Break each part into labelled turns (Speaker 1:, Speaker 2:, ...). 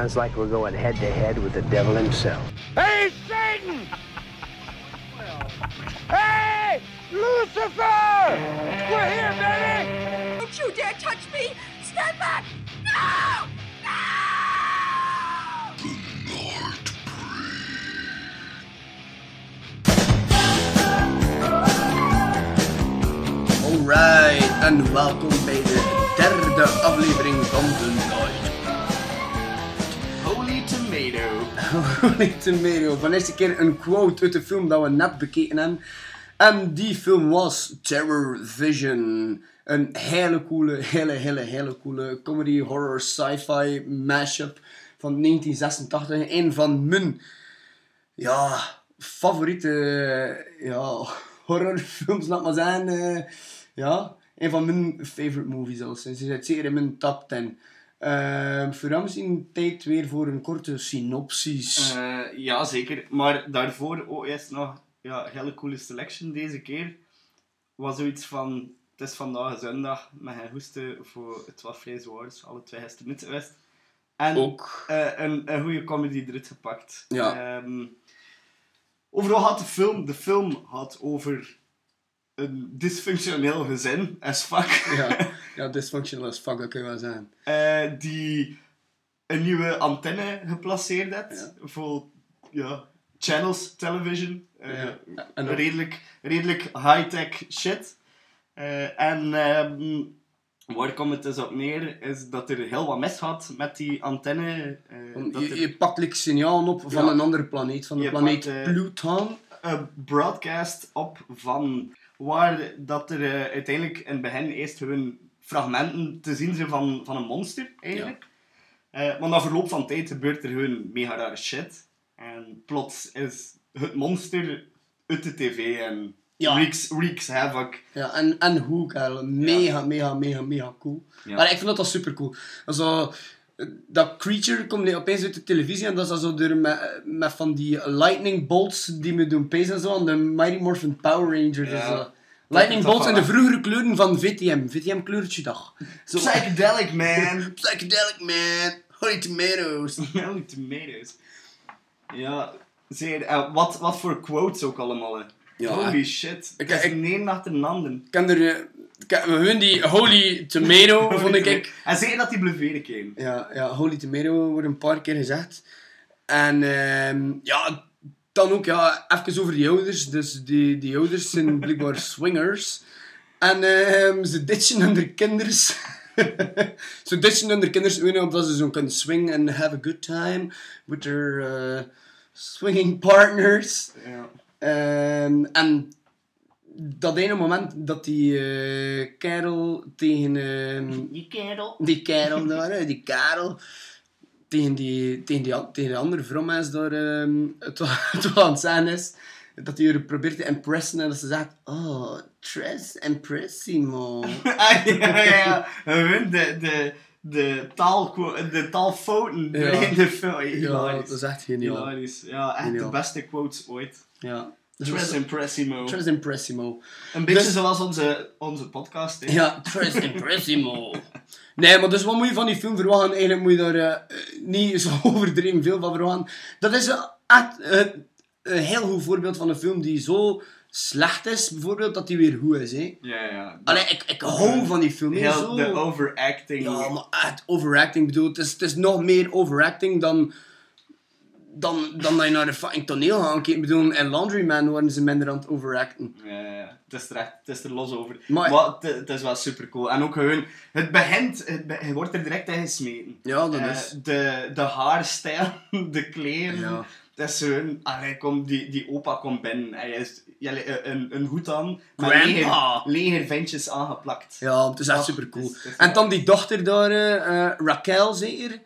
Speaker 1: Sounds like we're going head to head with the devil himself.
Speaker 2: Hey, Satan! hey, Lucifer! We're here, baby!
Speaker 3: Don't you dare touch me! Stand back! No! No!
Speaker 4: Alright, en welkom bij de derde aflevering van The Night.
Speaker 5: Tomato.
Speaker 4: Tomato. Van eerste keer een quote uit de film dat we net bekeken hebben. En die film was Terror Vision. Een hele coole, hele, hele, hele coole comedy, horror, sci-fi mashup van 1986. Een van mijn ja, favoriete ja, horrorfilms, laat maar zeggen. eh, ja, een van mijn favorite movies zelfs. Ze zit zeker in mijn top 10. Uh, voor hem misschien tijd weer voor een korte synopsis.
Speaker 5: Eh, ja, zeker. Maar daarvoor ook eerst nog ja, een hele coole selection deze keer. Was zoiets van, het is vandaag zondag, met geen hoesten voor het was vrij dus alle twee gisteren niet geweest. En
Speaker 4: Ook.
Speaker 5: eh, een, een goede comedy eruit gepakt.
Speaker 4: Ja.
Speaker 5: Ehm, overal had de film, de film had over een dysfunctioneel gezin, as fuck.
Speaker 4: ja, ja, dysfunctional as fuck, dat kun je wel zeggen.
Speaker 5: eh, die een nieuwe antenne geplaceerd heeft
Speaker 4: Ja.
Speaker 5: voor ja, channels television. Eh,
Speaker 4: Ja. En ook-
Speaker 5: redelijk, redelijk high-tech shit. Eh, en ehm, waar komt het dus op neer, is dat er heel wat mis gaat met die antenne. eh,
Speaker 4: Want
Speaker 5: dat
Speaker 4: je,
Speaker 5: er
Speaker 4: je pakt like signalen op van
Speaker 5: Ja.
Speaker 4: een andere planeet, van de
Speaker 5: Je
Speaker 4: planeet
Speaker 5: pakt, eh,
Speaker 4: Pluton.
Speaker 5: een broadcast op van waar dat er eh, uiteindelijk in het begin eerst gewoon fragmenten te zien zijn van, van een monster, eigenlijk. Eh, maar na verloop van tijd gebeurt er gewoon mega rare shit. En plots is het monster uit de tv en
Speaker 4: Ja.
Speaker 5: wreaks, wreaks havoc.
Speaker 4: Ja, en, en hoe, kerel. Mega, mega, mega, mega cool.
Speaker 5: Ja.
Speaker 4: Maar ik vind dat dat super cool. Also, dat creature komt opeens uit de televisie en dat is zo door met, met van die lightning bolts die me doen pezen en zo aan de Mighty Morphin Power Rangers.
Speaker 5: Ja.
Speaker 4: Dus, uh, lightning
Speaker 5: toch
Speaker 4: in de vroegere kleuren van VTM. VTM kleurtje dag. Zo,
Speaker 5: Psychedelic, man!
Speaker 4: Psychedelic man. Holy tomatoes.
Speaker 5: Holy tomatoes. Ja, zeer. En wat, wat voor quotes ook allemaal. hè.
Speaker 4: Ja,
Speaker 5: Holy shit.
Speaker 4: Ik-
Speaker 5: Ik,
Speaker 4: ik-
Speaker 5: ik, een achter een ander.
Speaker 4: Ik kan er... eh, Hun die Holy Tomato, vond ik... ik
Speaker 5: En zeker dat die bleveren came.
Speaker 4: Ja, ja, Holy Tomato wordt een paar keer gezegd. En ehm, ja, dan ook ja, even over die ouders. Dus die, die ouders zijn blijkbaar swingers. En ehm, ze ditchen hun kinders. ze ditchen hun kinders gewoon omdat ze zo kunnen swingen en have a good time with their eh, swinging partners.
Speaker 5: Ja.
Speaker 4: Ehm, en dat ene moment dat die eh kerel tegen... ehm,
Speaker 5: Die kerel.
Speaker 4: die kerel daar, die kerel, tegen die, tegen die, tegen andere vrouwmens daar ehm, het, het aan het zijn is, dat hij probeert te impressen en dat ze zegt, oh, Tres impressimo.
Speaker 5: ah, ja, ja, ja. De, de, de, taal, de taalfouten
Speaker 4: Ja.
Speaker 5: in de film.
Speaker 4: ja, dat is echt geniaal.
Speaker 5: Hilarisch. Ja, echt
Speaker 4: Geniaal.
Speaker 5: de beste quotes ooit.
Speaker 4: Ja.
Speaker 5: Tres Impressimo.
Speaker 4: Tres impressimo.
Speaker 5: Een beetje
Speaker 4: Dus-
Speaker 5: zoals onze, onze podcast. hè.
Speaker 4: Ja, Tres impressimo. Nee, maar dus wat moet je van die film verwachten? Eigenlijk moet je daar eh, niet zo overdreven veel van verwachten. Dat is echt een heel goed voorbeeld van een film die zo slecht is, bijvoorbeeld, dat die weer goed is. Hè.
Speaker 5: Ja, ja.
Speaker 4: Allee, ik, ik hou van die film.
Speaker 5: Heel
Speaker 4: zo.
Speaker 5: de overacting.
Speaker 4: Ja, maar echt overacting. Bedoel, het is, het is nog meer overacting dan, dan, dan dat je naar een fucking toneel gaat kijken. Ik bedoel, in Laundryman worden ze minder aan het overacten.
Speaker 5: Ja, ja. Het is er echt, het is er los over.
Speaker 4: Maar-
Speaker 5: Maar, het, het is wel super cool. En ook gewoon, het begint, het be- je wordt er direct in gesmeten.
Speaker 4: Ja, dat
Speaker 5: Eh,
Speaker 4: is...
Speaker 5: de, de haarstijl, de kleren.
Speaker 4: Ja.
Speaker 5: Dat is zo'n... Kom, die, die opa komt binnen. Hij is ja, een, een, een hoed aan. Met
Speaker 4: Grandpa.
Speaker 5: leger, leger ventjes aangeplakt.
Speaker 4: Ja, het is echt super cool.
Speaker 5: het is- het is
Speaker 4: En dan die dochter daar, eh, eh, Raquel zeker?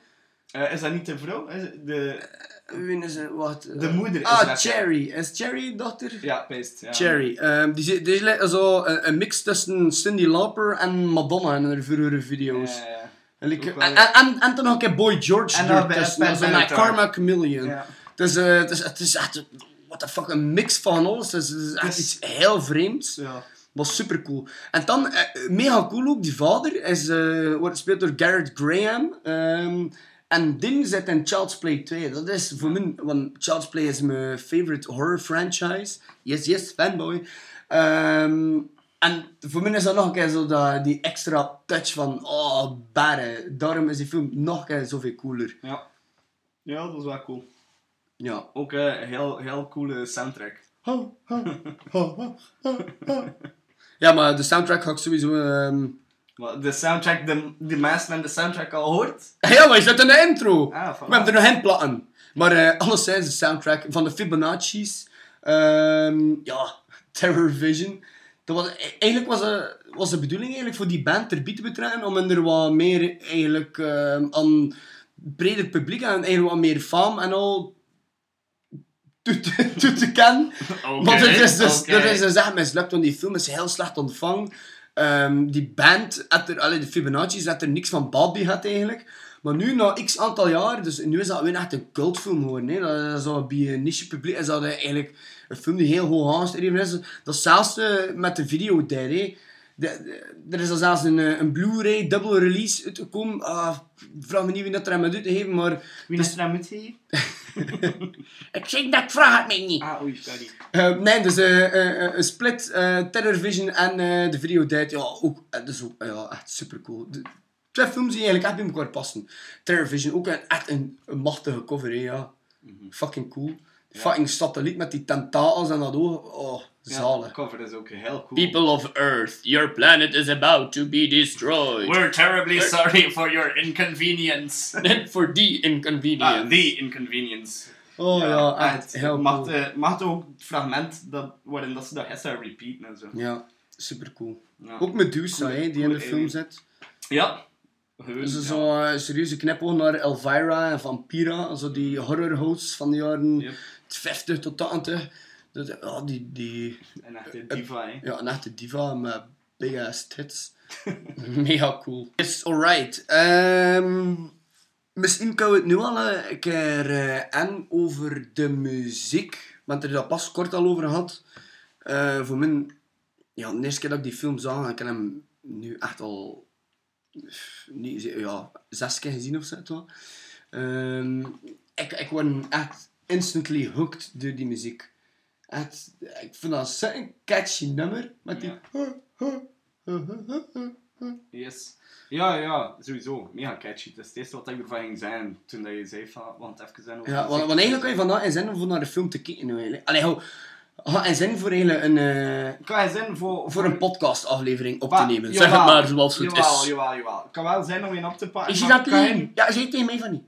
Speaker 5: Eh, is dat niet de vrouw? Is het de,
Speaker 4: Wie is het? Wat? eh,
Speaker 5: De moeder is
Speaker 4: Ah. Cherry. Is Cherry dochter?
Speaker 5: ja. Ja.
Speaker 4: Cherry. Ehm, die, die zo een, een mix tussen Cindy Lauper en Madonna in haar vroegere video's.
Speaker 5: Ja, ja.
Speaker 4: En,
Speaker 5: wel,
Speaker 4: en, en, en, nog een keer Boy George
Speaker 5: En
Speaker 4: Zo
Speaker 5: elkaar.
Speaker 4: Karma Chameleon.
Speaker 5: Ja.
Speaker 4: Dus eh, het, is, het is echt... What the fuck, een mix van alles. Het is, het is echt iets heel vreemds.
Speaker 5: Ja.
Speaker 4: Was super cool. En dan, eh, mega cool ook, die vader is, eh wordt gespeeld door Garrett Graham. Ehm, En Din zit in Child's Play 2. Dat is voor mij, want Child's Play is mijn favorite horror franchise. Yes, yes, fanboy. Ehm, en voor mij is dat nog een keer zo dat, die extra touch van, oh, barre. Daarom is die film nog een keer zoveel cooler.
Speaker 5: Ja. Ja, dat is wel cool.
Speaker 4: Ja.
Speaker 5: Ook eh, een heel, heel coole soundtrack.
Speaker 4: Ja, maar de soundtrack ga ik sowieso... ehm,
Speaker 5: Maar de soundtrack, de, de mensen hebben de soundtrack al gehoord.
Speaker 4: Ja, maar je zit in de intro.
Speaker 5: Ah, voilà.
Speaker 4: We hebben er nog in platten. Maar eh alleszins de soundtrack van de Fibonacci's. ehm, ja, Terror Vision. Dat was, e- eigenlijk was, de was de bedoeling eigenlijk voor die band terbied te betrekken om hen er wat meer eigenlijk ehm, aan breder publiek en eigenlijk wat meer faam en al toe te, toe te kennen. Want het is dus,
Speaker 5: oké.
Speaker 4: dat is dus echt mislukt, want die film is heel slecht ontvangen. Ehm, die band, had er, allee, de Fibonacci's, had er niks van bij gehad eigenlijk. Maar nu, na x aantal jaar, dus nu is dat weer echt een cultfilm geworden. Hè. Dat is zo bij een niche publiek, is dat eigenlijk een film die heel hoog aangeschreven is. Dat zelfs eh, met de video daar. De- de- er is al zelfs een, eh, een Blu-ray double release uitgekomen. Ik vraag me niet wie dat er aan moet geven, maar...
Speaker 5: Wie is er nou met hier?
Speaker 4: Ik zeg dat, vraag het mij niet.
Speaker 5: Ah, oei, sorry.
Speaker 4: Eh, nee, dus eh, een split, eh Terror Vision en de video Dead, ja, ook, dat is ook ja, echt super cool. De, twee films die eigenlijk echt bij elkaar passen. Terror Vision, ook een, echt een, een machtige cover, hè, ja. Fucking cool. Fucking satelliet met die tentakels en dat oog, oh,
Speaker 5: Ja,
Speaker 4: zalig.
Speaker 5: cover is ook heel cool.
Speaker 6: People of Earth, your planet is about to be destroyed.
Speaker 5: We're terribly sorry for your inconvenience.
Speaker 6: For the inconvenience.
Speaker 5: ah, the inconvenience.
Speaker 4: Oh ja, echt
Speaker 5: het
Speaker 4: heel
Speaker 5: mag,
Speaker 4: cool.
Speaker 5: eh, mag ook het fragment dat, waarin dat ze dat gisteren repeaten en zo.
Speaker 4: Ja, super cool.
Speaker 5: Ja.
Speaker 4: Ook Medusa,
Speaker 5: Coole-
Speaker 4: hè, die in de film zit.
Speaker 5: Ja. Gewoon,
Speaker 4: Dus
Speaker 5: ja.
Speaker 4: zo een serieuze knipoog naar Elvira en Vampira, zo die horrorhosts van de jaren
Speaker 5: Yep.
Speaker 4: 50 tot 80. Dat, ja, die, die,
Speaker 5: Een echte diva, hè.
Speaker 4: ja, een echte diva met big ass tits. Mega cool. Yes, alright. Ehm, misschien kunnen we het nu al een keer eh, en over de muziek. Want er dat pas kort al over gehad. Eh, voor mij, ja, de eerste keer dat ik die film zag, ik heb hem nu echt al niet, ja, zes keer gezien of zo. Ehm, ik, ik word echt instantly hooked door die muziek. Echt, ik vind dat zo'n catchy nummer. Met die...
Speaker 5: Yes. Ja, ja, sowieso. Mega catchy. Dat is het eerste wat ik ervan ging zijn toen dat je zei van, want even zijn over
Speaker 4: Ja, want, eigenlijk kan je vandaag in zin om voor naar de film te kijken. Eigenlijk. Allee, hou, ga in zin voor een, eh,
Speaker 5: Ik kan zin voor...
Speaker 4: voor een podcastaflevering op te nemen.
Speaker 5: jawel,
Speaker 6: Zeg het maar zoals het
Speaker 5: jawel,
Speaker 6: is.
Speaker 5: Jawel, jawel. Het kan wel zin om je op te pakken.
Speaker 4: Is je dat leuk? Ja, zeg tegen mij van niet.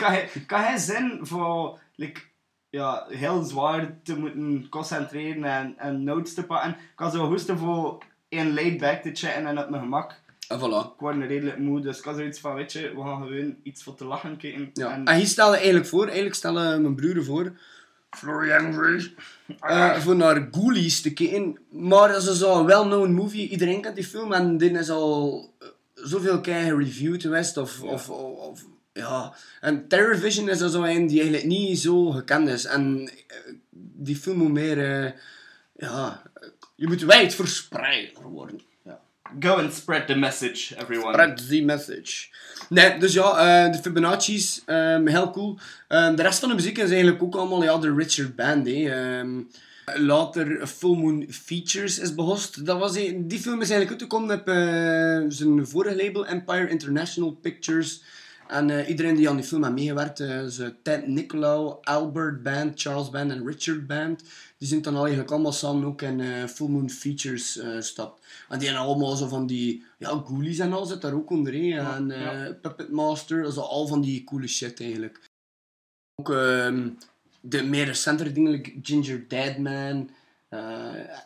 Speaker 5: kan hij, kan hij zin voor like, ja, heel zwaar te moeten concentreren en, en notes te pakken. Ik kan zo hoesten voor een laid back te chatten en op mijn gemak.
Speaker 4: En voilà.
Speaker 5: Ik word redelijk moe, dus ik had zoiets van, weet je, we gaan gewoon iets voor te lachen kijken.
Speaker 4: Ja.
Speaker 5: En,
Speaker 4: En hier stelde eigenlijk voor, eigenlijk stelde mijn broer voor, Florian
Speaker 5: Ah.
Speaker 4: eh, voor naar Ghoulies te kijken. Maar dat is zo'n well-known movie, iedereen kent die film en dit is al eh, zoveel keer gereviewd geweest. Of, of, of, of- ja. En Terror Vision is er zo een die eigenlijk niet zo gekend is. En eh, die film moet meer, eh, ja, je moet wijd verspreid worden. Ja.
Speaker 5: Go and spread the message, everyone.
Speaker 4: Spread the message. Nee, dus ja, eh, de Fibonacci's, ehm, heel cool. Ehm, de rest van de muziek is eigenlijk ook allemaal ja, de Richard Band. hè. Ehm, later Full Moon Features is behost. Dat was, die film is eigenlijk uitgekomen op zijn vorige label, Empire International Pictures. En eh, iedereen die aan die film heeft meegewerkt, eh, ze Ted Nicolau, Albert Band, Charles Band en Richard Band, die zijn dan al eigenlijk allemaal samen ook in eh, Full Moon Features stapt. En die hebben allemaal zo van die, ja, ghoulies en al zit daar ook onder. En
Speaker 5: ja.
Speaker 4: Puppet Master, dat is al van die coole shit eigenlijk. Ook ehm, de meer recentere dingen, like Ginger Deadman.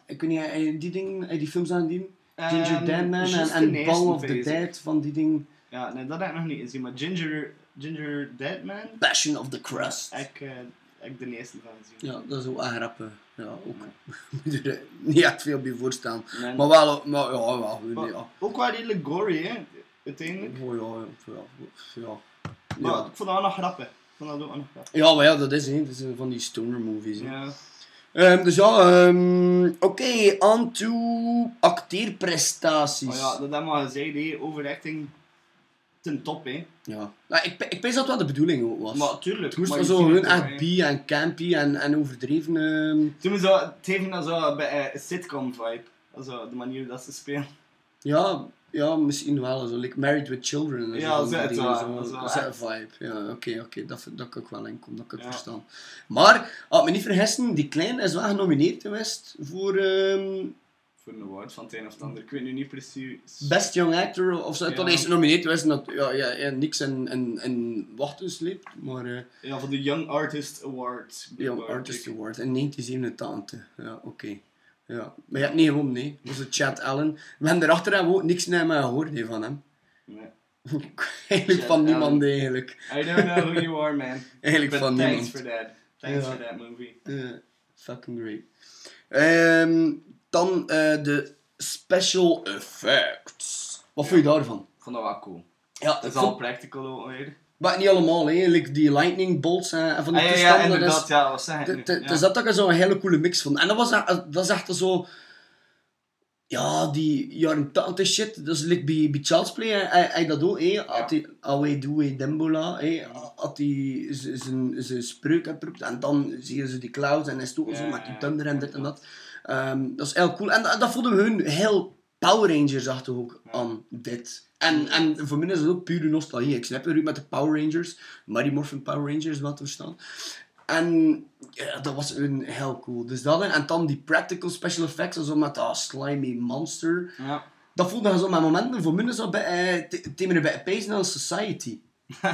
Speaker 4: ik weet niet, die dingen, die films aan die? Ginger
Speaker 5: Ehm,
Speaker 4: Deadman en, en Ball of the. Dead, van die dingen.
Speaker 5: Ja, nee, dat heb ik nog niet gezien, maar Ginger, Ginger Deadman,
Speaker 4: Passion of the Crust.
Speaker 5: ik, eh, ik de eerste van gezien.
Speaker 4: Ja, dat is ook echt grappig. Ja, ook. Moet er niet echt veel bij voorstellen.
Speaker 5: Nee.
Speaker 4: Maar wel, maar ja.
Speaker 5: Maar
Speaker 4: ja.
Speaker 5: Ook wel redelijk gory, hè, uiteindelijk.
Speaker 4: Oh, ja, ja, ja.
Speaker 5: Maar
Speaker 4: Ja.
Speaker 5: ik vond dat wel nog grappig. Ik vond dat ook wel nog grappig.
Speaker 4: Ja, maar ja, dat is, hè. dat is van die stoner movies. hè.
Speaker 5: Ja.
Speaker 4: Ehm, dus ja, ehm, oké, aan toe acteerprestaties.
Speaker 5: Maar ja, dat hebben we al gezegd, hè, overacting ten top, hè.
Speaker 4: Ja. Nou, ik, ik weet dat wel de bedoeling ook was.
Speaker 5: Maar tuurlijk.
Speaker 4: het moest
Speaker 5: maar
Speaker 4: zo gewoon
Speaker 5: toch,
Speaker 4: echt bi en campy en, en overdreven. ehm,
Speaker 5: Toen zo, het heeft dan zo bij eh, een sitcom vibe. Zo, de manier dat ze spelen.
Speaker 4: ja, ja, misschien wel. Zo, like Married with Children. en
Speaker 5: Ja,
Speaker 4: zo,
Speaker 5: dat is
Speaker 4: een vibe. Ja, oké, oké. Dat, dat kan ik wel inkomen. Dat kan ik
Speaker 5: Ja.
Speaker 4: verstaan. Maar, had me niet vergissen, die klein is wel genomineerd geweest voor ehm,
Speaker 5: Voor een award van het een of het ander. Ik weet nu niet precies.
Speaker 4: Best Young Actor of zo.
Speaker 5: Ja.
Speaker 4: Toen is genomineerd en dat ja, ja, ja, niks in, wachten sleept. Maar eh
Speaker 5: Ja, voor de Young Artist Award.
Speaker 4: Young Artist Award in 1987. Ja, oké. Ja. Maar je hebt niet gewonnen, nee. Dat was het Chad Allen. We hebben erachter hebben ook niks naar mij gehoord van hem.
Speaker 5: Nee.
Speaker 4: eigenlijk
Speaker 5: Chad
Speaker 4: van niemand eigenlijk.
Speaker 5: I don't know who you are, man.
Speaker 4: Eigenlijk
Speaker 5: But
Speaker 4: van
Speaker 5: thanks
Speaker 4: niemand.
Speaker 5: for that. Thanks for that movie.
Speaker 4: Fucking great. Ehm, dan eh, de special effects. Wat vond je daarvan?
Speaker 5: Ik vond dat wel cool.
Speaker 4: Ja, ik
Speaker 5: is al practical weer.
Speaker 4: maar niet allemaal, hè. Like die lightning bolts eh, en van die
Speaker 5: Ah, ja,
Speaker 4: toestanden.
Speaker 5: ja,
Speaker 4: dat
Speaker 5: inderdaad. Ja, wat nu? Ja.
Speaker 4: Is dat dat ik zo'n hele coole mix vond. En dat was echt, dat is echt zo... Ja, die jaren 80 shit. Dat is like bij, bij Child's Play. Hij, hij, dat ook, hè. Had hij Away Doe Dembola, hè. Had hij zijn spreuk gepropt. En dan zie je zo die clouds en hij stoot zo
Speaker 5: Ja,
Speaker 4: met die
Speaker 5: ja,
Speaker 4: thunder en dit en dat. Ehm, dat is heel cool. En dat, dat vonden we hun heel Power Rangers ook aan dit. En, en voor mij is het ook pure nostalgie. Ik snap het met de Power Rangers. Mighty Morphin Power Rangers, wat te verstaan. En ja, dat was een heel cool. Dus dat en, en dan die practical special effects, zo met dat slimy monster.
Speaker 5: Ja.
Speaker 4: Dat voelde zo met momenten voor mij zo bij, eh, bij Pace Society.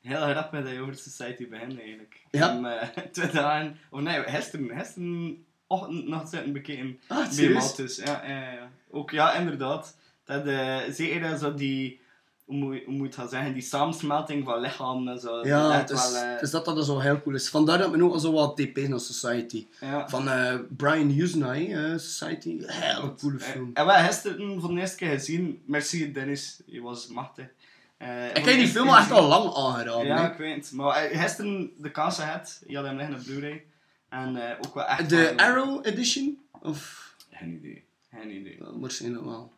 Speaker 5: Heel grappig dat je over Society begint eigenlijk.
Speaker 4: Ja?
Speaker 5: En, eh, twee dagen, of nee, gisteren, gisteren ochtend nog zitten bekeken.
Speaker 4: Ah, serieus?
Speaker 5: Maltus. Ja, ja, ja. Ook ja, inderdaad. Dat, eh zeker dat zo die, hoe moet, hoe moet je gaan zeggen, die samensmelting van lichaam en zo.
Speaker 4: Ja,
Speaker 5: dat wel,
Speaker 4: het is dat dat zo heel cool is. Vandaar dat men ook al zo wat die Pace Society.
Speaker 5: ja.
Speaker 4: Van eh, Brian Husna, eh, Society. Heel coole film.
Speaker 5: En hebben gisteren voor de eerste keer gezien. Merci Dennis, je was machtig.
Speaker 4: Ik heb die film echt al lang aangeraden.
Speaker 5: Ja, ik weet het. Maar gisteren de kans gehad, je had hem liggen op Blu-ray. En eh, ook wel echt...
Speaker 4: De Arrow Edition? Of
Speaker 5: Geen idee. Geen idee.
Speaker 4: uh, waarschijnlijk wel.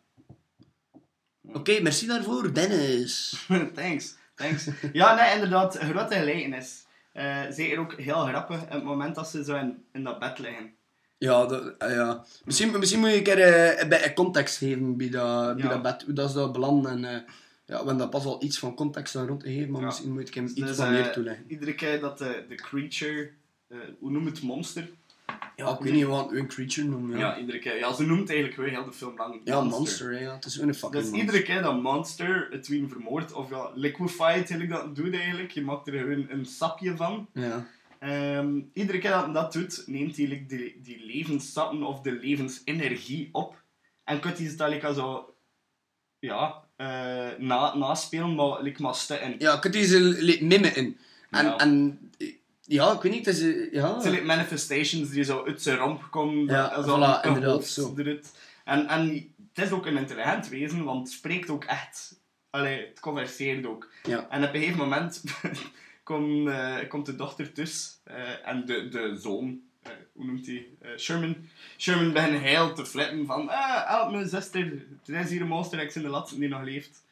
Speaker 4: Oké, merci daarvoor, Dennis.
Speaker 5: thanks, thanks. Ja, nee, inderdaad, grote gelijkenis. Eh zeker ook heel grappig, op het moment dat ze zo in, in dat bed liggen.
Speaker 4: Ja, dat, eh, ja. Misschien, misschien moet je een keer eh, bij, context geven bij dat, bij
Speaker 5: Ja.
Speaker 4: dat bed, hoe dat is dat beland. En, eh, ja, we hebben pas al iets van context aan rond te geven, maar
Speaker 5: Ja.
Speaker 4: misschien moet ik hem iets
Speaker 5: Dus,
Speaker 4: van
Speaker 5: eh,
Speaker 4: meer toeleggen.
Speaker 5: Iedere keer dat de, de creature, eh, hoe noem het, monster?
Speaker 4: Ja, ik weet niet wat een creature noemen.
Speaker 5: Ja.
Speaker 4: Ja,
Speaker 5: iedere keer. Ja, ze noemt eigenlijk weer heel de film lang
Speaker 4: ja monster, ja. het is een fucking
Speaker 5: Dus
Speaker 4: monster.
Speaker 5: iedere keer dat monster het wien vermoordt, of ja, liquefied, eigenlijk dat doet eigenlijk, je maakt er gewoon een sapje van.
Speaker 4: Ja.
Speaker 5: Ehm, iedere keer dat hij dat doet, neemt hij like, die, die levenssappen of de levensenergie op. En kunt hij het dan like, zo, ja, eh, na, naspelen, maar like, maar stukken.
Speaker 4: ja, kunt deze li- mimmen in. En,
Speaker 5: Ja.
Speaker 4: en ja, ik weet niet, het is... eh, ja.
Speaker 5: Het zijn like, manifestations die zo uit zijn romp komen,
Speaker 4: Ja,
Speaker 5: zo
Speaker 4: voilà, inderdaad, zo.
Speaker 5: eruit. En, en het is ook een intelligent wezen, want het spreekt ook echt. Allee, het converseert ook.
Speaker 4: Ja.
Speaker 5: En op een gegeven moment komt, eh, komt de dochter tussen eh, en de, de zoon, hoe noemt hij? Sherman. Sherman begint heel te flippen van, ah, help me zuster, er is hier een monster, ik ben de laatste die nog leeft.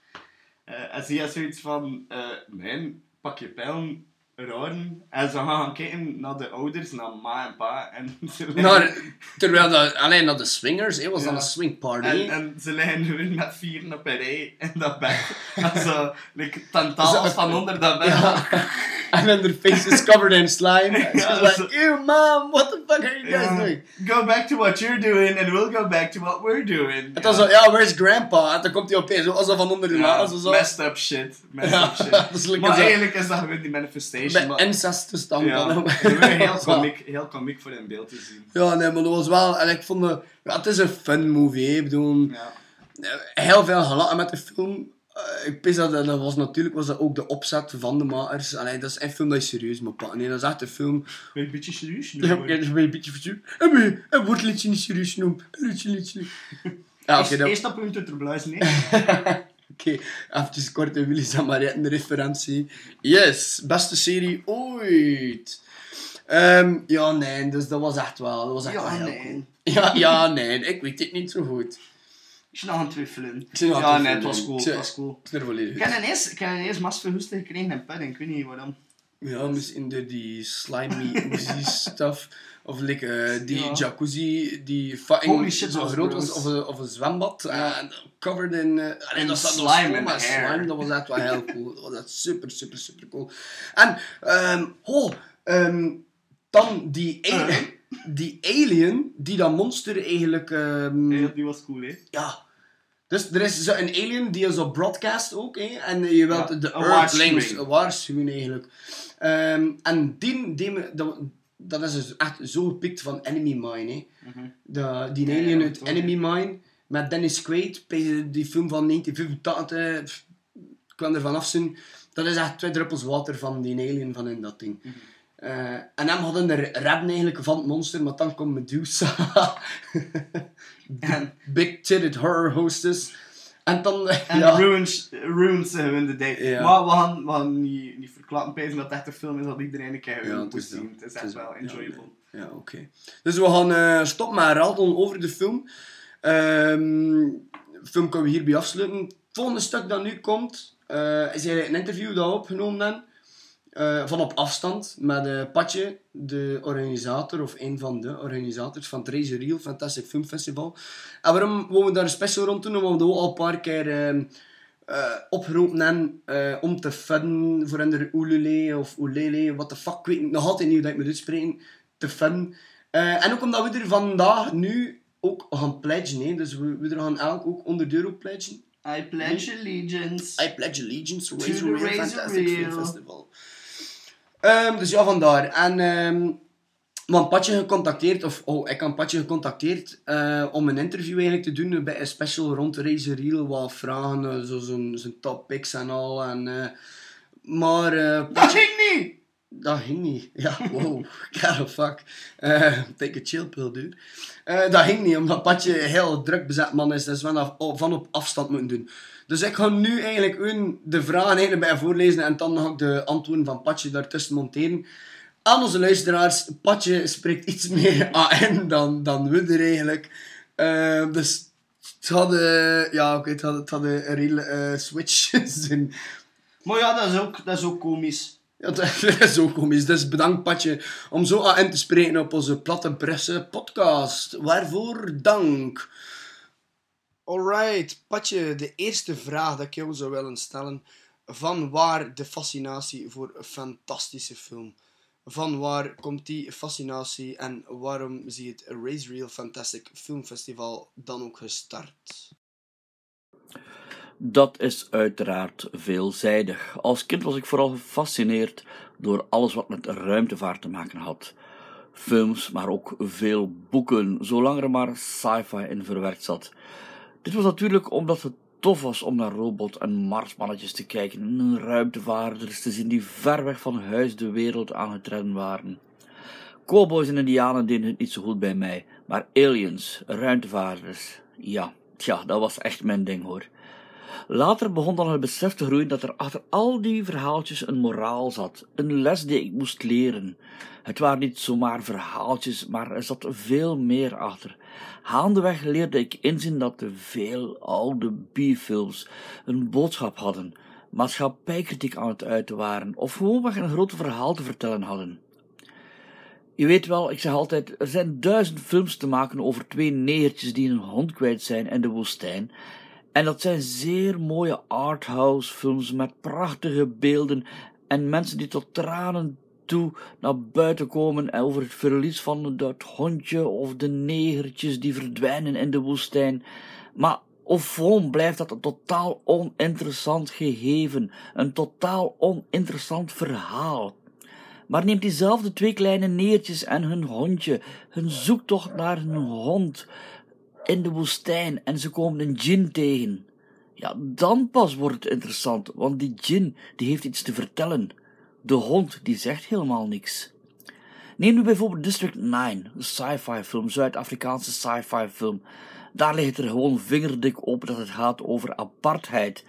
Speaker 5: En ze heeft zoiets van, nee, pak je pijlen, raren. En ze gaan kijken naar de ouders, naar ma en pa. En ze liggen,
Speaker 4: Naar, terwijl dat, alleen naar de swingers, hè, was
Speaker 5: Ja.
Speaker 4: dan een swingparty.
Speaker 5: en, en ze liggen gewoon met vieren op een rij in dat bed. en zo, like, tentaals van onder dat bed.
Speaker 4: Ja. And then their face is covered in slime. And
Speaker 5: Ja,
Speaker 4: she's like, ew, mom, what the fuck are you guys
Speaker 5: Ja.
Speaker 4: doing?
Speaker 5: Go back to what you're doing and we'll go back to what we're doing.
Speaker 4: En dan zo, ja, where's grandpa? En dan komt hij opeens, zo, van onder de
Speaker 5: Ja,
Speaker 4: zo.
Speaker 5: messed up shit. Messed
Speaker 4: Ja,
Speaker 5: up shit. maar eigenlijk is dat gewoon die manifestation.
Speaker 4: Met incest
Speaker 5: ja,
Speaker 4: dan
Speaker 5: gewoon heel komiek, heel komiek voor in beeld te zien.
Speaker 4: Ja, nee, maar dat was wel... En ik vond... ja, het is een fun movie. Ik bedoel...
Speaker 5: Ja.
Speaker 4: Heel veel gelachen met de film. Eh, ik pis dat, dat was natuurlijk was dat ook de opzet van de makers. Allee, dat is een film dat je serieus moet pakken. Nee, dat is echt een film...
Speaker 5: Een beetje serieus
Speaker 4: Ja, oké, dat is een beetje verzuur. En een woordliedje niet serieus noemen. Een liedje, liedje. Ja, oké,
Speaker 5: Eerst-
Speaker 4: dat...
Speaker 5: Eerst op punt uit de bluis, nee.
Speaker 4: Oké, even kort en Willy's en Mariette referentie. Yes, beste serie ooit. Ehm, ja, nee, dus dat was echt wel, dat was echt
Speaker 5: Ja,
Speaker 4: wel heel
Speaker 5: nee.
Speaker 4: cool. Ja, ja, nee, ik weet het niet zo goed.
Speaker 5: Ik zit nog aan het twijfelen.
Speaker 4: Ik zit nog aan
Speaker 5: Ja,
Speaker 4: het
Speaker 5: nee, het was cool.
Speaker 4: Ik
Speaker 5: Het was cool.
Speaker 4: Ik ben er volledig
Speaker 5: Ik heb ineens, ik heb ineens massa verhoesten gekregen in pudding. Ik weet niet waarom.
Speaker 4: Ja, misschien door die slimy oozy stuff. Of like, eh, die
Speaker 5: Ja.
Speaker 4: jacuzzi die fucking zo
Speaker 5: was
Speaker 4: groot was. Of een, of een zwembad.
Speaker 5: Ja.
Speaker 4: En covered in... eh allee,
Speaker 5: In
Speaker 4: dat
Speaker 5: slime
Speaker 4: vol
Speaker 5: and
Speaker 4: met
Speaker 5: hair.
Speaker 4: slime. Dat was echt wel heel cool. Dat was echt super, super, super cool. En, ehm oh, ehm, dan die alien,
Speaker 5: Uh.
Speaker 4: Die alien, die dat monster eigenlijk... ehm,
Speaker 5: Ja, die was cool, hè.
Speaker 4: ja. Dus er is zo een alien die is op broadcast ook, hè? en je wilt
Speaker 5: Ja,
Speaker 4: de
Speaker 5: een
Speaker 4: Earthlings
Speaker 5: waarschuwing.
Speaker 4: waarschuwen eigenlijk. Ehm, en die, die, dat, dat is dus echt zo gepikt van Enemy Mine. Hè? De, die
Speaker 5: Mhm. Ja,
Speaker 4: alien
Speaker 5: ja,
Speaker 4: uit. Enemy Mine met Dennis Quaid, die film van 1985, pff, ik kan ervan afzien. Dat is echt twee druppels water van die alien van in dat ding.
Speaker 5: Mhm.
Speaker 4: Eh, en hem hadden er redden eigenlijk van het monster, maar dan komt Medusa.
Speaker 5: En,
Speaker 4: Big titted horror hostess. En dan,
Speaker 5: en
Speaker 4: ja.
Speaker 5: ruins, ruins ze hun de day.
Speaker 4: Ja.
Speaker 5: Maar we gaan, we gaan niet, niet verklappen, Peter, dat het echt een film is dat iedereen een keer
Speaker 4: Ja,
Speaker 5: moet zien. Het is echt
Speaker 4: is
Speaker 5: wel.
Speaker 4: Ja,
Speaker 5: enjoyable.
Speaker 4: Ja, oké. Dus we gaan eh stoppen met radon over de film. Ehm de film kunnen we hierbij afsluiten. Het volgende stuk dat nu komt, eh, is eigenlijk een interview dat we opgenomen hebben. Eh, van op afstand met eh Patje, de organisator, of een van de organisators van het Razor Reel Fantastic Film Festival. En waarom wouden we daar een special rond doen? Omdat we al een paar keer ehm eh opgeroepen hebben om te fun voor hun oelele of oelele, what the fuck, ik weet nog altijd niet hoe dat ik moet uitspreken, te fun. En ook omdat we er vandaag nu ook gaan pledgen, hè. dus we, we er gaan elk ook 100 euro pledgen.
Speaker 5: I pledge allegiance.
Speaker 4: I pledge allegiance to Razor
Speaker 5: Razor
Speaker 4: Fantastic Film. Festival. Ehm, dus ja, vandaar. En ehm man Patje gecontacteerd, of oh, ik heb Patje gecontacteerd eh, om een interview eigenlijk te doen bij een special rond Razor Reel, wat vragen, eh, zo zijn, zijn top picks en al. En, eh, maar
Speaker 5: Dat ging niet!
Speaker 4: dat ging niet. Ja, wow. God fuck. Take a chill pill, dude. Dat ging niet, omdat Patje heel druk bezet man is. Dus we van, op- van op afstand moeten doen. Dus ik ga nu eigenlijk hun de vragen eigenlijk bij voorlezen en dan ga ik de antwoorden van Patje daartussen monteren. Aan onze luisteraars, Patje spreekt iets meer AN dan, dan we er eigenlijk. Eh, dus het had, eh, ja, oké, het het had een real eh, switch zijn.
Speaker 5: Maar ja, dat is ook, dat is ook komisch.
Speaker 4: Ja, dat is zo komisch. Dus bedankt, Patje, om zo aan te spreken op onze Platte Presse podcast. Waarvoor dank. Alright, Patje, de eerste vraag dat ik jou zou willen stellen. Van waar de fascinatie voor een fantastische film? Van waar komt die fascinatie en waarom zie je het Race Real Fantastic Film Festival dan ook gestart?
Speaker 7: Dat is uiteraard veelzijdig. Als kind was ik vooral gefascineerd door alles wat met ruimtevaart te maken had. Films, maar ook veel boeken, zolang er maar sci-fi in verwerkt zat. Dit was natuurlijk omdat het tof was om naar robot- en marsmannetjes te kijken en ruimtevaarders te zien die ver weg van huis de wereld aan het redden waren. Cowboys en indianen deden het niet zo goed bij mij, maar aliens, ruimtevaarders, ja, tja, dat was echt mijn ding hoor. Later begon dan het besef te groeien dat er achter al die verhaaltjes een moraal zat, een les die ik moest leren. Het waren niet zomaar verhaaltjes, maar er zat veel meer achter. Gaandeweg leerde ik inzien dat de veel oude B-films een boodschap hadden, maatschappijkritiek aan het uiten waren, of gewoonweg een groot verhaal te vertellen hadden. Je weet wel, ik zeg altijd, er zijn duizend films te maken over twee negertjes die een hond kwijt zijn in de woestijn. En dat zijn zeer mooie arthouse films met prachtige beelden en mensen die tot tranen toe naar buiten komen over het verlies van dat hondje of de negertjes die verdwijnen in de woestijn. Maar of blijft dat een totaal oninteressant gegeven, een totaal oninteressant verhaal. Maar neemt diezelfde twee kleine neertjes en hun hondje, hun zoektocht naar hun hond in de woestijn en ze komen een djinn tegen. Ja, dan pas wordt het interessant, want die djinn die heeft iets te vertellen. De hond die zegt helemaal niks. Neem nu bijvoorbeeld District 9, een sci-fi film, Zuid-Afrikaanse sci-fi film. Daar ligt er gewoon vingerdik op dat het gaat over apartheid.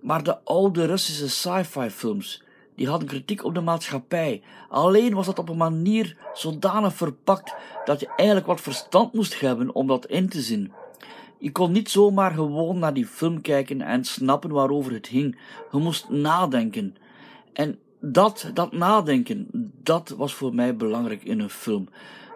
Speaker 7: Maar de oude Russische sci-fi films, die hadden kritiek op de maatschappij. Alleen was dat op een manier zodanig verpakt dat je eigenlijk wat verstand moest hebben om dat in te zien. Je kon niet zomaar gewoon naar die film kijken en snappen waarover het ging. Je moest nadenken. En dat, dat nadenken, dat was voor mij belangrijk in een film.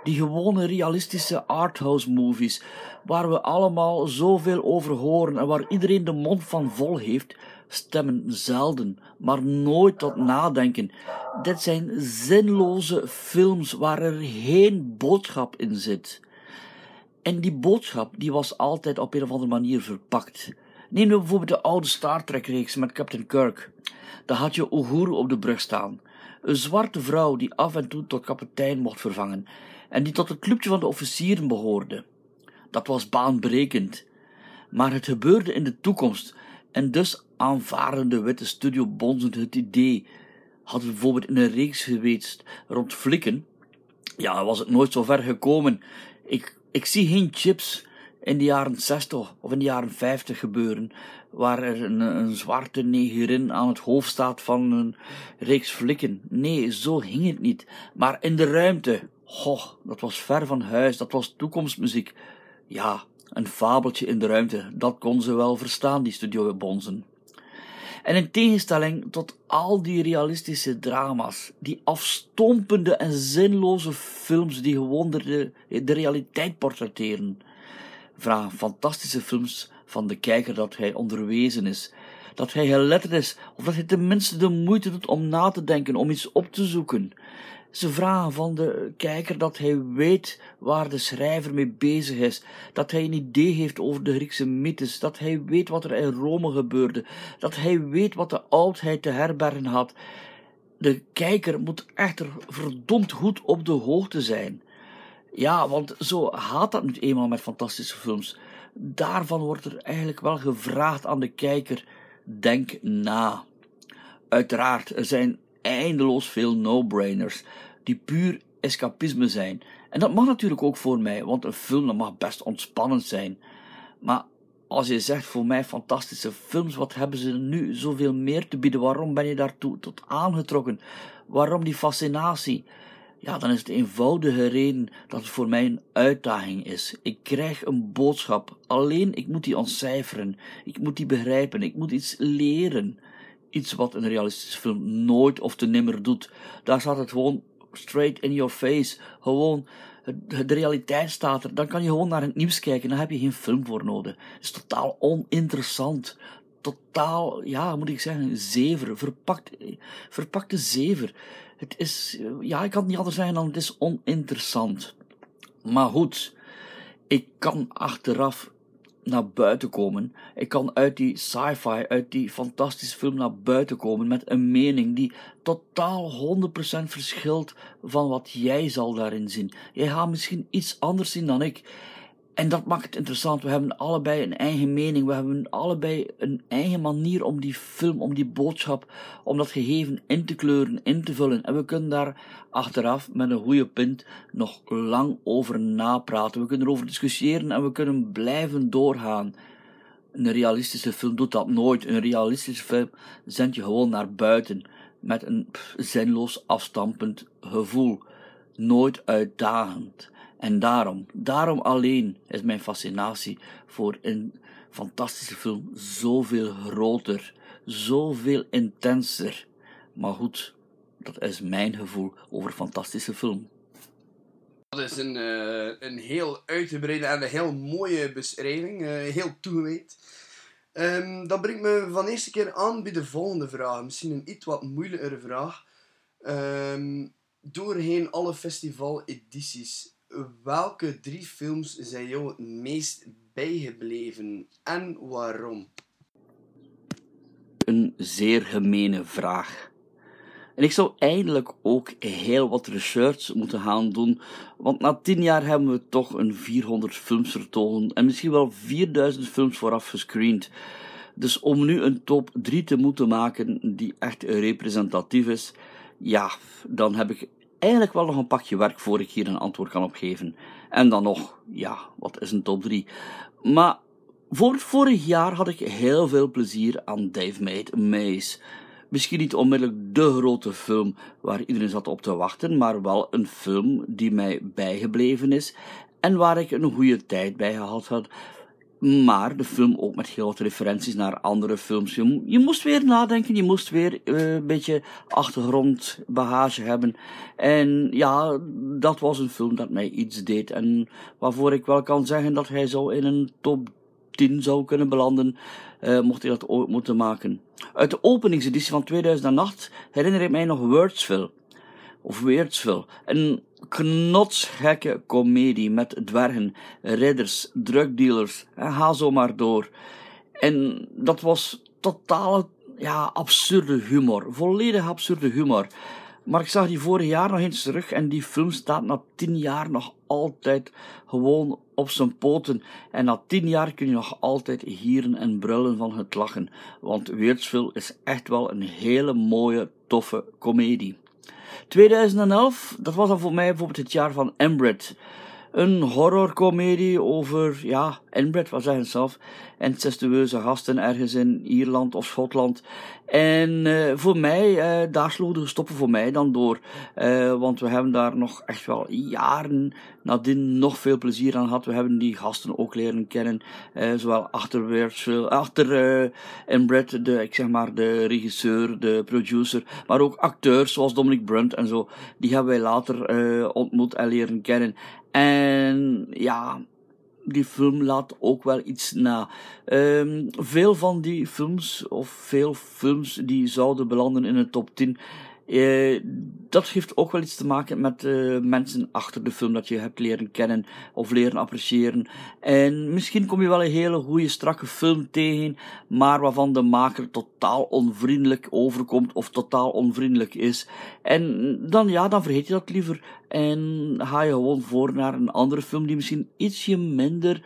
Speaker 7: Die gewone realistische arthouse movies, waar we allemaal zoveel over horen en waar iedereen de mond van vol heeft, stemmen zelden, maar nooit tot nadenken. Dit zijn zinloze films waar er geen boodschap in zit. En die boodschap die was altijd op een of andere manier verpakt. Neem nu bijvoorbeeld de oude Star Trek reeks met Captain Kirk. Daar had je Uhuru op de brug staan. Een zwarte vrouw die af en toe tot kapitein mocht vervangen en die tot het clubje van de officieren behoorde. Dat was baanbrekend. Maar het gebeurde in de toekomst en dus aanvaarden de witte studio bonzend het idee. Hadden we bijvoorbeeld in een reeks geweest rond flikken, ja, was het nooit zo ver gekomen. Ik, ik zie geen chips in de jaren 60 of in de jaren 50 gebeuren, waar er een, een zwarte negerin aan het hoofd staat van een reeks flikken. Nee, zo ging het niet. Maar in de ruimte, goh, dat was ver van huis, dat was toekomstmuziek. Ja, een fabeltje in de ruimte, dat kon ze wel verstaan, die studio bonzen. En in tegenstelling tot al die realistische drama's, die afstompende en zinloze films die gewoon de, de realiteit portretteren, vragen fantastische films van de kijker dat hij onderwezen is, dat hij geletterd is, of dat hij tenminste de moeite doet om na te denken, om iets op te zoeken. Ze vragen van de kijker dat hij weet waar de schrijver mee bezig is, dat hij een idee heeft over de Griekse mythes, dat hij weet wat er in Rome gebeurde, dat hij weet wat de oudheid te herbergen had. De kijker moet echter verdomd goed op de hoogte zijn. Ja, want zo gaat dat nu eenmaal met fantastische films. Daarvan wordt er eigenlijk wel gevraagd aan de kijker: denk na. Uiteraard, er zijn eindeloos veel no-brainers die puur escapisme zijn. En dat mag natuurlijk ook voor mij, want een film mag best ontspannend zijn. Maar als je zegt voor mij fantastische films, wat hebben ze nu zoveel meer te bieden? Waarom ben je daartoe tot aangetrokken? Waarom die fascinatie? Ja, dan is het eenvoudige reden dat het voor mij een uitdaging is. Ik krijg een boodschap, alleen ik moet die ontcijferen. Ik moet die begrijpen, ik moet iets leren. Iets wat een realistische film nooit of te nimmer doet. Daar staat het gewoon straight in your face. Gewoon, de realiteit staat er. Dan kan je gewoon naar het nieuws kijken. Dan heb je geen film voor nodig. Het is totaal oninteressant. Totaal, ja, moet ik zeggen, zever. Verpakt, verpakte zever. Het is, ja, ik kan het niet anders zeggen dan het is oninteressant. Maar goed, ik kan achteraf naar buiten komen. Ik kan uit die sci-fi, uit die fantastische film naar buiten komen met een mening die totaal 100% verschilt van wat jij zal daarin zien. Jij gaat misschien iets anders zien dan ik. En dat maakt het interessant. We hebben allebei een eigen mening. We hebben allebei een eigen manier om die film, om die boodschap, om dat gegeven in te kleuren, in te vullen. En we kunnen daar achteraf met een goede punt nog lang over napraten. We kunnen erover discussiëren en we kunnen blijven doorgaan. Een realistische film doet dat nooit. Een realistische film zendt je gewoon naar buiten met een zinloos afstampend gevoel. Nooit uitdagend. En daarom, daarom alleen is mijn fascinatie voor een fantastische film zoveel groter, zoveel intenser. Maar goed, dat is mijn gevoel over fantastische film.
Speaker 4: Dat is een, uh, een heel uitgebreide en een heel mooie beschrijving, uh, heel toegewijd. Um, dat brengt me van eerste keer aan bij de volgende vraag. Misschien een iets wat moeilijkere vraag. Um, doorheen alle festivaledities welke drie films zijn jou het meest bijgebleven en waarom?
Speaker 7: Een zeer gemene vraag. En ik zou eindelijk ook heel wat research moeten gaan doen, want na tien jaar hebben we toch een 400 films vertoond en misschien wel 4000 films vooraf gescreend. Dus om nu een top 3 te moeten maken die echt representatief is, ja, dan heb ik eigenlijk wel nog een pakje werk voor ik hier een antwoord kan opgeven. En dan nog, ja, wat is een top 3? Maar voor het vorig jaar had ik heel veel plezier aan Dave Made Maze. Misschien niet onmiddellijk de grote film waar iedereen zat op te wachten, maar wel een film die mij bijgebleven is en waar ik een goede tijd bij gehad had. Maar de film ook met wat referenties naar andere films. Je, mo- je moest weer nadenken, je moest weer eh, een beetje achtergrondbagage hebben. En ja, dat was een film dat mij iets deed. En waarvoor ik wel kan zeggen dat hij zo in een top 10 zou kunnen belanden, eh, mocht hij dat ooit moeten maken. Uit de openingseditie van 2008 herinner ik mij nog Wordsville of Weirdsville. Een knotsgekke komedie met dwergen, ridders, drugdealers en ga zo maar door. En dat was totale, ja, absurde humor. Volledig absurde humor. Maar ik zag die vorig jaar nog eens terug en die film staat na tien jaar nog altijd gewoon op zijn poten. En na tien jaar kun je nog altijd hieren en brullen van het lachen. Want Weirdsville is echt wel een hele mooie, toffe komedie. 2011, dat was dan voor mij bijvoorbeeld het jaar van Embred. Een horrorcomedie over, ja, wat zeggen ze zelf, incestueuze gasten ergens in Ierland of Schotland. En eh, voor mij, eh, daar sloeg de stoppen voor mij dan door. Eh, want we hebben daar nog echt wel jaren nadien nog veel plezier aan gehad. We hebben die gasten ook leren kennen. zowel achter achter Embred, de, ik zeg maar, de regisseur, de producer. Maar ook acteurs zoals Dominic Brunt en zo. Die hebben wij later ontmoet en leren kennen. En ja, die film laat ook wel iets na. Ehm, veel van die films, of veel films die zouden belanden in de top 10, eh, dat heeft ook wel iets te maken met de mensen achter de film dat je hebt leren kennen of leren appreciëren. En misschien kom je wel een hele goede, strakke film tegen, maar waarvan de maker totaal onvriendelijk overkomt of totaal onvriendelijk is. En dan ja, dan vergeet je dat liever en ga je gewoon voor naar een andere film die misschien ietsje minder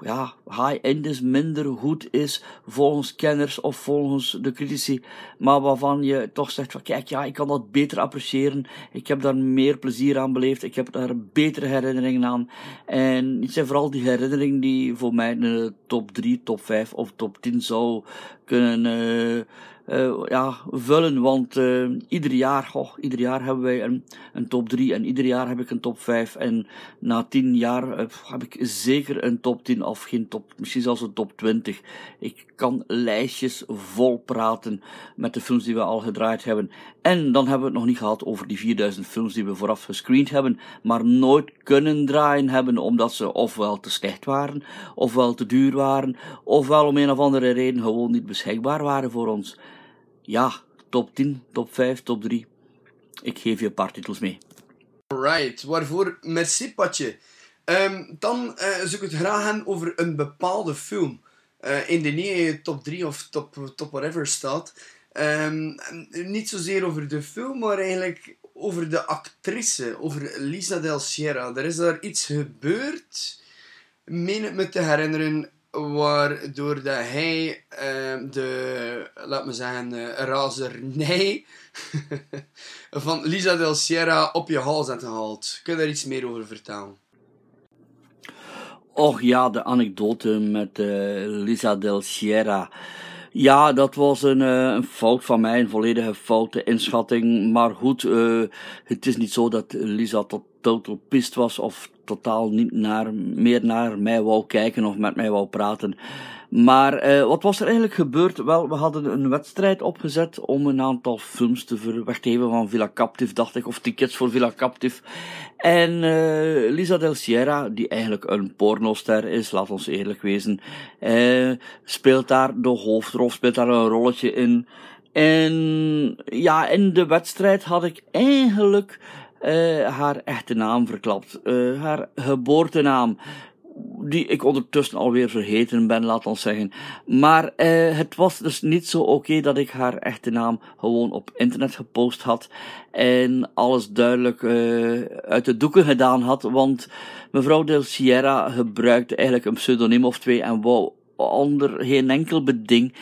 Speaker 7: ja, high-end is, minder goed is volgens kenners of volgens de critici, maar waarvan je toch zegt van kijk, ja, ik kan dat beter appreciëren, ik heb daar meer plezier aan beleefd, ik heb daar betere herinneringen aan. En het zijn vooral die herinneringen die voor mij in de top 3, top 5 of top 10 zou kunnen eh, eh, ja, vullen. Want eh, ieder jaar, goh, ieder jaar hebben wij een, een top 3 en ieder jaar heb ik een top 5. En na 10 jaar eh, heb ik zeker een top 10 of geen top, misschien zelfs een top 20. Ik kan lijstjes vol praten met de films die we al gedraaid hebben. En dan hebben we het nog niet gehad over die 4000 films die we vooraf gescreend hebben, maar nooit kunnen draaien hebben omdat ze ofwel te slecht waren, ofwel te duur waren, ofwel om een of andere reden gewoon niet beschikbaar waren voor ons. Ja, top 10, top 5, top 3. Ik geef je een paar titels mee.
Speaker 4: Alright, waarvoor merci Patje. Ehm, dan eh, zou ik het graag hebben over een bepaalde film. eh, in de nieuwe top 3 of top, top whatever staat. Ehm, niet zozeer over de film, maar eigenlijk over de actrice, over Lisa Del Sierra. Er is daar iets gebeurd, meen ik me te herinneren, waardoor dat hij ehm, de, laat me zeggen, eh, razernij van Lisa Del Sierra op je hals had gehaald. Kun je daar iets meer over vertellen?
Speaker 7: Och ja, de anekdote met eh, Lisa Del Sierra. Ja, dat was een, eh, een fout van mij, een volledige foute inschatting. Maar goed, het is niet zo dat Lisa tot totaal pist was of totaal niet naar, meer naar mij wou kijken of met mij wou praten. Maar eh, wat was er eigenlijk gebeurd? Wel, we hadden een wedstrijd opgezet om een aantal films te weggeven van Villa Captive, dacht ik, of tickets voor Villa Captive. En eh, Lisa Del Sierra, die eigenlijk een pornoster is, laat ons eerlijk wezen, eh, speelt daar de hoofdrol, speelt daar een rolletje in. En ja, in de wedstrijd had ik eigenlijk eh, haar echte naam verklapt. Eh, haar geboortenaam die ik ondertussen alweer vergeten ben, laat ons zeggen. Maar eh, het was dus niet zo oké dat ik haar echte naam gewoon op internet gepost had en alles duidelijk eh, uit de doeken gedaan had, want mevrouw Del Sierra gebruikte eigenlijk een pseudoniem of twee en wou onder geen enkel beding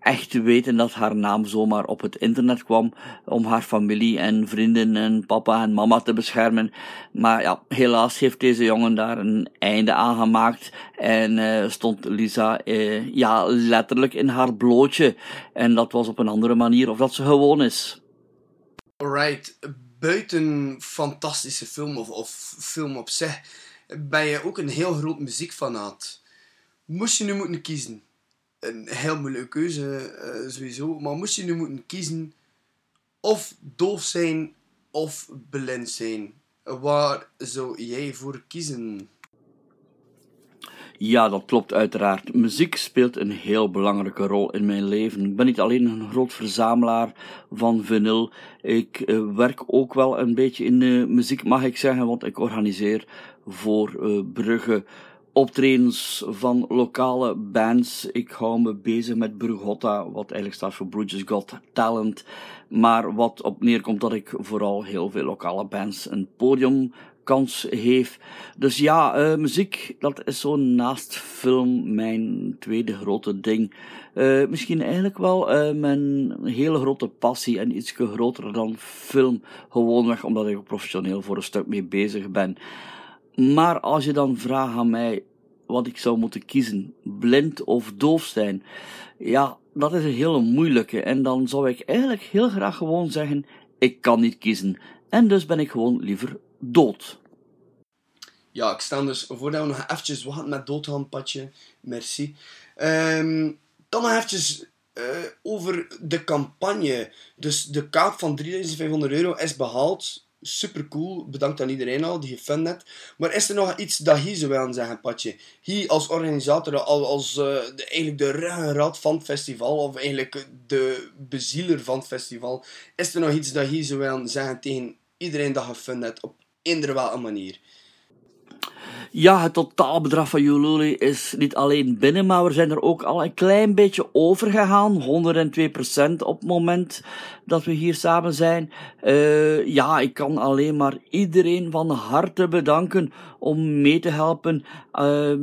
Speaker 7: echt te weten dat haar naam zomaar op het internet kwam om haar familie en vrienden en papa en mama te beschermen. Maar ja, helaas heeft deze jongen daar een einde aan gemaakt en eh, stond Lisa eh, ja, letterlijk in haar blootje. En dat was op een andere manier of dat ze gewoon is.
Speaker 4: Alright, buiten fantastische film of, of film op zich, ben je ook een heel groot muziekfanaat. moest je nu moeten kiezen, een heel moeilijke keuze eh, sowieso, maar moest je nu moeten kiezen of doof zijn of blind zijn, waar zou jij voor kiezen?
Speaker 7: Ja, dat klopt uiteraard. Muziek speelt een heel belangrijke rol in mijn leven. Ik ben niet alleen een groot verzamelaar van vinyl. Ik eh, werk ook wel een beetje in de muziek, mag ik zeggen, want ik organiseer voor eh, Brugge optredens van lokale bands. Ik hou me bezig met Brugotta, wat eigenlijk staat voor Bridges Got Talent. Maar wat op neerkomt dat ik vooral heel veel lokale bands een podium kans heeft. Dus ja, eh, muziek, dat is zo naast film mijn tweede grote ding. Eh, misschien eigenlijk wel eh, mijn hele grote passie en iets groter dan film. Gewoonweg omdat ik professioneel voor een stuk mee bezig ben. Maar als je dan vraagt aan mij wat ik zou moeten kiezen, blind of doof zijn, ja, dat is een hele moeilijke. En dan zou ik eigenlijk heel graag gewoon zeggen, ik kan niet kiezen. En dus ben ik gewoon liever dood.
Speaker 4: Ja, ik sta dus voordat we nog eventjes wachten met doodgaan, Patje. Merci. Ehm, dan nog eventjes eh, over de campagne. Dus de kaap van 3500 euro is behaald. Super cool. Bedankt aan iedereen al die gefund heeft. Maar is er nog iets dat hier zou willen zeggen, Patje? Hier als organisator, al- als eh, de, eigenlijk de van het festival, of eigenlijk de bezieler van het festival, is er nog iets dat hier zou willen zeggen tegen iedereen dat gefund heeft op eender welke manier?
Speaker 7: Ja, het totaalbedrag van Ululi is niet alleen binnen, maar we zijn er ook al een klein beetje over gegaan. 102% op het moment dat we hier samen zijn. Eh, ja, ik kan alleen maar iedereen van harte bedanken om mee te helpen, eh,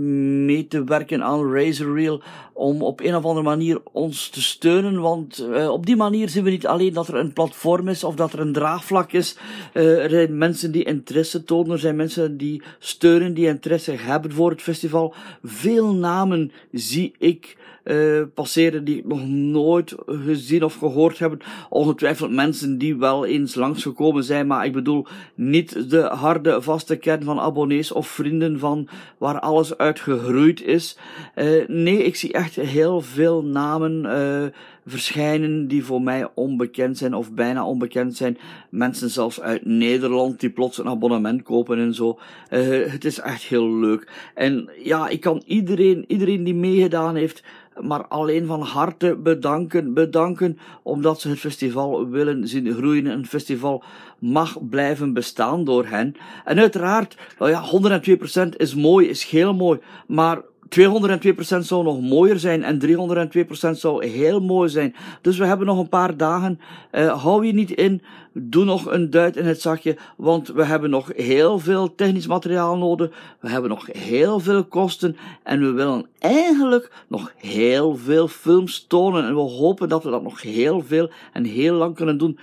Speaker 7: mee te werken aan Razor Reel, om op een of andere manier ons te steunen. Want eh, op die manier zien we niet alleen dat er een platform is of dat er een draagvlak is. Er zijn mensen die interesse tonen, er zijn mensen die steunen, die interesse hebben voor het festival. Veel namen zie ik eh, passeren die ik nog nooit gezien of gehoord heb. Ongetwijfeld mensen die wel eens langsgekomen zijn, maar ik bedoel niet de harde, vaste kern van abonnees of vrienden van waar alles uit gegroeid is. Eh, nee, ik zie echt heel veel namen eh, verschijnen die voor mij onbekend zijn of bijna onbekend zijn. Mensen zelfs uit Nederland die plots een abonnement kopen en zo. Eh, het is echt heel leuk. En ja, ik kan iedereen, iedereen die meegedaan heeft, maar alleen van harte bedanken, bedanken, omdat ze het festival willen zien groeien. Een festival mag blijven bestaan door hen. En uiteraard, ja, 102% is mooi, is heel mooi, maar 202% zou nog mooier zijn en 302% zou heel mooi zijn. Dus we hebben nog een paar dagen. Eh, hou je niet in. Doe nog een duit in het zakje, want we hebben nog heel veel technisch materiaal nodig. We hebben nog heel veel kosten en we willen eigenlijk nog heel veel films tonen. En we hopen dat we dat nog heel veel en heel lang kunnen doen.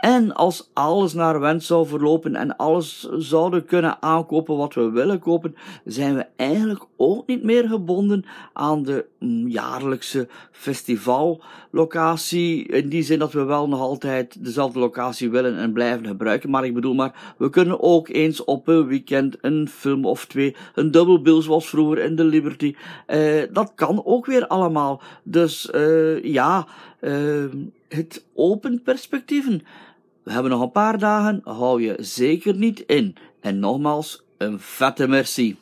Speaker 7: En als alles naar wens zou verlopen en alles zouden kunnen aankopen wat we willen kopen, zijn we eigenlijk ook niet meer gebonden aan de mm, jaarlijkse festivallocatie. In die zin dat we wel nog altijd dezelfde locatie willen en blijven gebruiken. Maar ik bedoel maar, we kunnen ook eens op een weekend een film of twee, een double bill zoals vroeger in de Liberty. Eh, dat kan ook weer allemaal. Dus eh, ja, eh, het open perspectieven. We hebben nog een paar dagen, hou je zeker niet in. En nogmaals, een vette merci.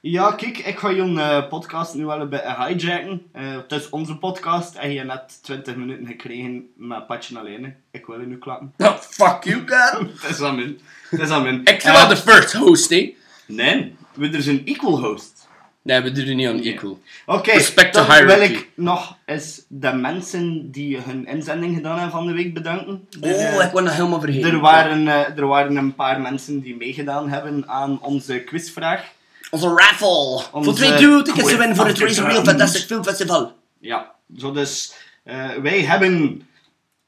Speaker 5: Ja, kijk, ik ga je eh, podcast nu wel een beetje hijacken. Eh, het is onze podcast en je hebt net 20 minuten gekregen met Patje alleen. hè. Ik wil je nu klappen.
Speaker 4: Oh, fuck you, God.
Speaker 5: Het is aan min. Het is aan min.
Speaker 6: Ik ben wel de first host, hè.
Speaker 5: Nee, we er zijn equal host.
Speaker 6: Nee, we doen niet aan equal.
Speaker 5: Oké,
Speaker 6: Respect
Speaker 5: dan wil
Speaker 6: hierarchy.
Speaker 5: ik nog eens de mensen die hun inzending gedaan hebben van de week bedanken.
Speaker 4: Oh,
Speaker 5: eh,
Speaker 4: ik word nog helemaal vergeten.
Speaker 5: er, waren, eh, er waren een paar mensen die meegedaan hebben aan onze quizvraag.
Speaker 4: Onze raffle.
Speaker 5: Onze
Speaker 4: voor twee duo tickets te winnen voor het Razor Real
Speaker 5: quiz-
Speaker 4: Fantastic Film Festival.
Speaker 5: Ja, zo dus. eh, wij hebben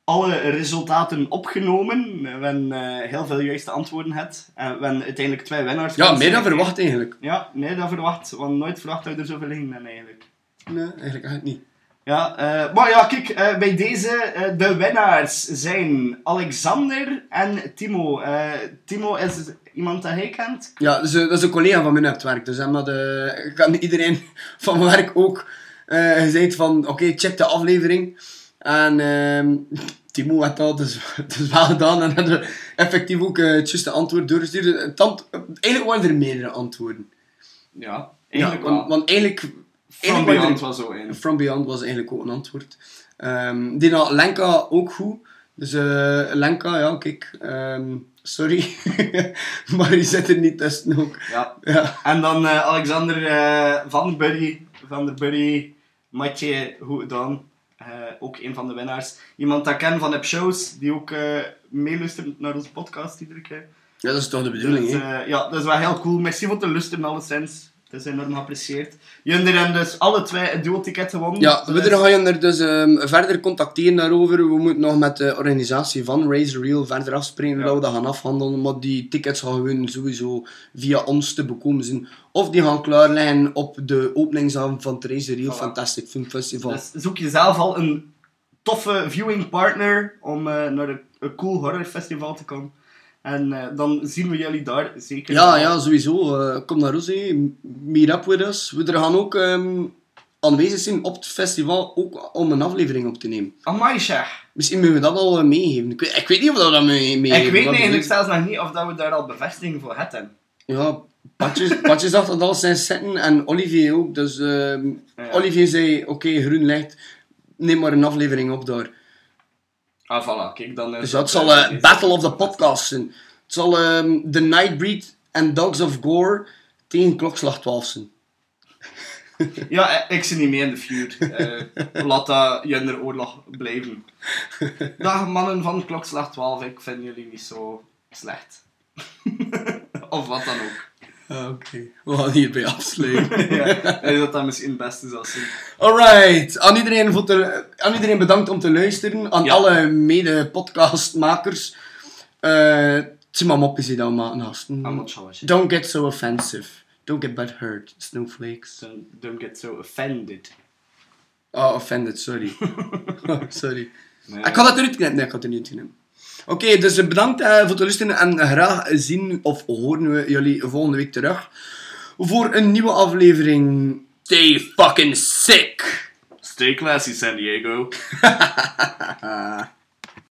Speaker 5: alle resultaten opgenomen. We hebben eh, heel veel juiste antwoorden gehad. En we hebben uiteindelijk twee winnaars.
Speaker 6: Ja, meer dan verwacht eigenlijk.
Speaker 5: Ja, meer dan verwacht. Want nooit verwacht dat we er zoveel in ben eigenlijk.
Speaker 4: Nee, eigenlijk echt niet.
Speaker 5: Ja, eh, maar ja, kijk, eh, bij deze, eh, de winnaars zijn Alexander en Timo. Timo is iemand dat hij kent.
Speaker 4: Ja, dat is, een- dat is een collega van mij op het werk. Dus hem had iedereen van mijn werk ook gezegd van, oké, check de aflevering. En ehm, Timo had dat dus, dus wel gedaan en had er effectief ook het juiste antwoord doorgestuurd. Het ant- eigenlijk waren er meerdere antwoorden.
Speaker 5: Ja,
Speaker 4: Ja,
Speaker 5: eigenlijk
Speaker 4: want,
Speaker 5: wel.
Speaker 4: want eigenlijk...
Speaker 5: From Beyond was zo een.
Speaker 4: From Beyond was eigenlijk ook een antwoord. Ehm die Lenka ook goed. Dus eh, Lenka, ja, kijk, ehm, sorry. maar die zit er niet tussen ook.
Speaker 5: Ja.
Speaker 4: Ja.
Speaker 5: En dan eh, Alexander eh, van Buddy, van de Buddy, Matje, hoe dan? Ook een van de winnaars. Iemand dat ik ken van App Shows, die ook meeluistert naar onze podcast iedere keer.
Speaker 4: ja, dat is toch de bedoeling,
Speaker 5: Dus,
Speaker 4: hè?
Speaker 5: ja, dat is wel heel cool. Merci voor het luisteren, alleszins. Het is enorm geapprecieerd. Jullie hebben dus alle twee een duo-ticket gewonnen.
Speaker 4: Ja,
Speaker 5: Dus-
Speaker 4: we gaan je er dus ehm, verder contacteren daarover. We moeten nog met de organisatie van Raise Real verder afspreken hoe
Speaker 5: Ja.
Speaker 4: dat we dat gaan afhandelen. Maar die tickets gaan gewoon sowieso via ons te bekomen zijn. Of die gaan klaar liggen op de openingsavond van het Raise Real
Speaker 5: Voilà.
Speaker 4: Fantastic Film Festival.
Speaker 5: Dus zoek jezelf al een toffe viewing partner om eh, naar een, een cool horrorfestival te komen. En eh, dan zien we jullie daar zeker.
Speaker 4: Ja, ja, sowieso. eh, kom naar hè. meet up with us. We er gaan ook ehm, aanwezig zijn op het festival, ook om een aflevering op te nemen.
Speaker 5: Amai, zeg.
Speaker 4: Misschien moeten we dat al eh, meegeven. Ik weet, ik weet niet of we dat mee- meegeven.
Speaker 5: Ik weet eigenlijk zelfs nog niet of dat we daar al bevestiging voor hebben.
Speaker 4: Ja, Patjes, Patjes dacht dat al zijn zetten en Olivier ook. Dus ehm,
Speaker 5: Ja.
Speaker 4: Olivier zei, oké, groen licht, neem maar een aflevering op daar.
Speaker 5: Ah, voilà. Kijk, dan is
Speaker 4: Dus
Speaker 5: dat,
Speaker 4: zal
Speaker 5: eh,
Speaker 4: eh,
Speaker 5: deze-
Speaker 4: Battle of the Podcast zijn. Het zal ehm The Nightbreed en Dogs of Gore tegen klokslag 12 zijn.
Speaker 5: Ja, eh, ik zit niet mee in de feud. Eh, laat dat genderoorlog blijven. Dag mannen van klokslag 12, ik vind jullie niet zo slecht. of wat dan ook.
Speaker 4: Oké, we gaan hierbij afsluiten.
Speaker 5: ja, denk dat dat misschien het beste zal zijn.
Speaker 4: Alright, aan iedereen, voor te- aan iedereen bedankt om te luisteren. Aan
Speaker 5: Ja.
Speaker 4: alle mede-podcastmakers. Eh, Het zijn maar mopjes die dat maken, gasten.
Speaker 5: Not sure.
Speaker 4: Don't get so offensive. Don't get bad hurt, snowflakes.
Speaker 5: Don't, don't get so offended.
Speaker 4: Oh, offended, sorry. Oh, sorry.
Speaker 5: Nee.
Speaker 4: Ik ga dat eruit knippen. Nee, ik ga het er niet knippen. Oké, dus bedankt eh, voor het luisteren en graag zien of horen we jullie volgende week terug voor een nieuwe aflevering.
Speaker 6: Stay fucking sick!
Speaker 5: Stay classy, San Diego.